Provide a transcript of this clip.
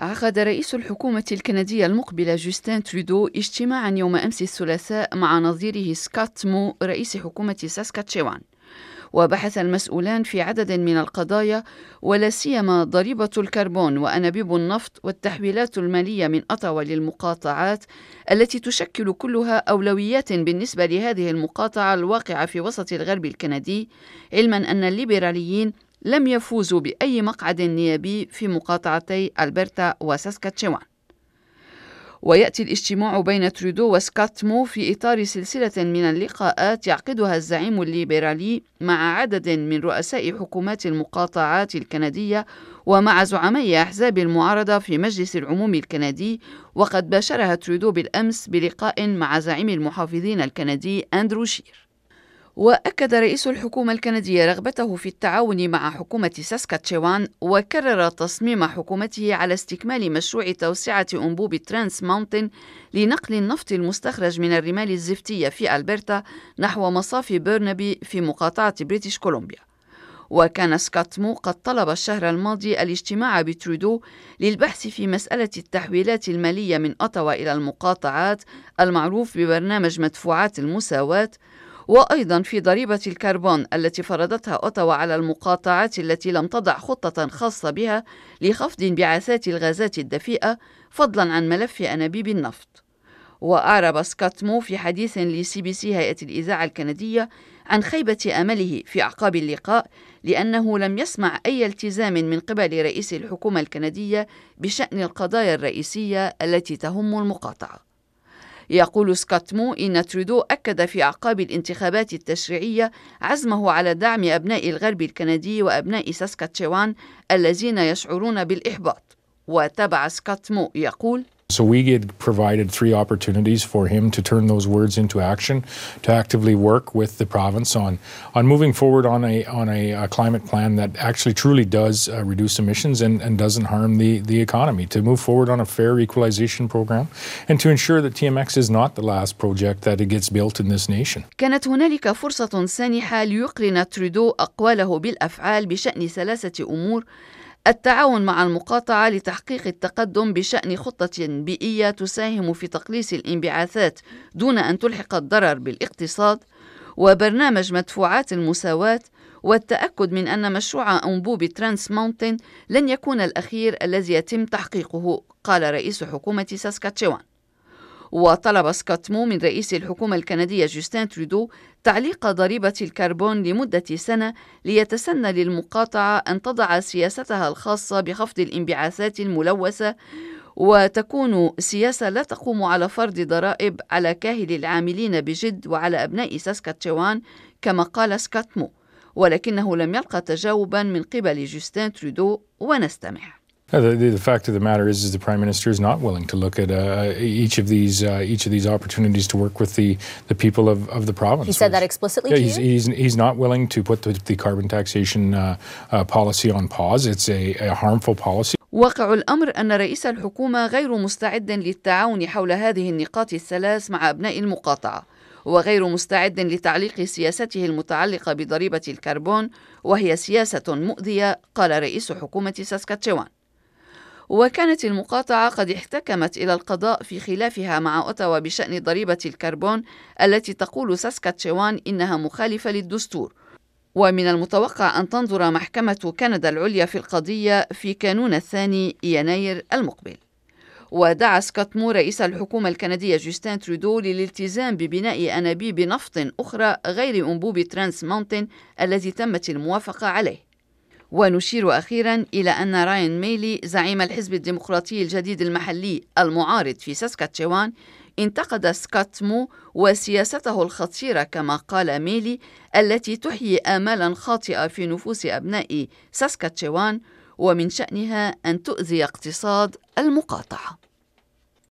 عقد رئيس الحكومة الكندية المقبلة جوستين ترودو اجتماعا يوم أمس الثلاثاء مع نظيره سكات مو رئيس حكومة ساسكاتشوان وبحث المسؤولان في عدد من القضايا ولا سيما ضريبة الكربون وأنابيب النفط والتحويلات المالية من أوتاوا للمقاطعات التي تشكل كلها أولويات بالنسبة لهذه المقاطعة الواقعة في وسط الغرب الكندي علما أن الليبراليين لم يفوزوا بأي مقعد نيابي في مقاطعتي ألبرتا وساسكاتشوان ويأتي الاجتماع بين ترودو وسكات مو في إطار سلسلة من اللقاءات يعقدها الزعيم الليبرالي مع عدد من رؤساء حكومات المقاطعات الكندية ومع زعماء أحزاب المعارضة في مجلس العموم الكندي وقد باشرها ترودو بالأمس بلقاء مع زعيم المحافظين الكندي أندرو شير. وأكد رئيس الحكومة الكندية رغبته في التعاون مع حكومة ساسكاتشوان وكرر تصميم حكومته على استكمال مشروع توسعة أنبوب ترانس ماونتن لنقل النفط المستخرج من الرمال الزفتية في ألبرتا نحو مصاف بيرنبي في مقاطعة بريتش كولومبيا. وكان سكوت مو قد طلب الشهر الماضي الاجتماع بترودو للبحث في مسألة التحويلات المالية من أوتاوا إلى المقاطعات المعروف ببرنامج مدفوعات المساواة وأيضا في ضريبة الكربون التي فرضتها أوتاوا على المقاطعات التي لم تضع خطة خاصة بها لخفض انبعاثات الغازات الدفيئة فضلا عن ملف أنابيب النفط. وأعرب سكوت مو في حديث لسي بي سي هيئة الإذاعة الكندية عن خيبة أمله في أعقاب اللقاء لأنه لم يسمع أي التزام من قبل رئيس الحكومة الكندية بشأن القضايا الرئيسية التي تهم المقاطعة. يقول سكاتمو إن ترودو أكد في أعقاب الانتخابات التشريعية عزمه على دعم أبناء الغرب الكندي وأبناء ساسكاتشوان الذين يشعرون بالإحباط. وتابع سكاتمو يقول So we get provided three opportunities for him to turn those words into action, to actively work with the province on on moving forward on a on a, a climate plan that actually truly does uh, reduce emissions and, and doesn't harm the the economy. To move forward on a fair equalization program, and to ensure that TMX is not the last project that it gets built in this nation. كانت هنالك فرصة سانحة ليقرن ترودو أقواله بالأفعال بشأن ثلاثة أمور التعاون مع المقاطعة لتحقيق التقدم بشأن خطة بيئية تساهم في تقليص الانبعاثات دون أن تلحق الضرر بالاقتصاد وبرنامج مدفوعات المساواة والتأكد من أن مشروع أنبوب ترانس ماونتن لن يكون الأخير الذي يتم تحقيقه قال رئيس حكومة ساسكاتشوان. وطلب سكوت مو من رئيس الحكومة الكندية جوستين ترودو تعليق ضريبة الكربون لمدة سنة ليتسنى للمقاطعة أن تضع سياستها الخاصة بخفض الانبعاثات الملوثة وتكون سياسة لا تقوم على فرض ضرائب على كاهل العاملين بجد وعلى أبناء ساسكاتشوان كما قال سكوت مو ولكنه لم يلقى تجاوبا من قبل جوستين ترودو ونستمع. The, the, the, fact of the matter is, is the prime minister is not willing to look at uh, each of these uh, each of these opportunities to work with the, the people of, of the province. He said that explicitly. Yeah, he's, he's, he's not willing to put the, the carbon taxation uh, uh, policy on pause. It's a, a harmful policy. واقع الأمر أن رئيس الحكومة غير مستعد للتعاون حول هذه النقاط الثلاث مع أبناء المقاطعة وغير مستعد لتعليق سياسته المتعلقة بضريبة الكربون وهي سياسة مؤذية قال رئيس حكومة ساسكاتشوان وكانت المقاطعة قد احتكمت إلى القضاء في خلافها مع أوتاوا بشأن ضريبة الكربون التي تقول ساسكاتشوان إنها مخالفة للدستور. ومن المتوقع أن تنظر محكمة كندا العليا في القضية في كانون الثاني يناير المقبل. ودعا سكوت مو رئيس الحكومة الكندية جوستين ترودو للالتزام ببناء أنابيب نفط أخرى غير أنبوب ترانس ماونتن الذي تمت الموافقة عليه. ونشير أخيرا إلى أن راين ميلي زعيم الحزب الديمقراطي الجديد المحلي المعارض في ساسكاتشوان انتقد سكوت مو وسياسته الخطيرة كما قال ميلي التي تحيي آمالا خاطئة في نفوس أبناء ساسكاتشوان ومن شأنها أن تؤذي اقتصاد المقاطعة.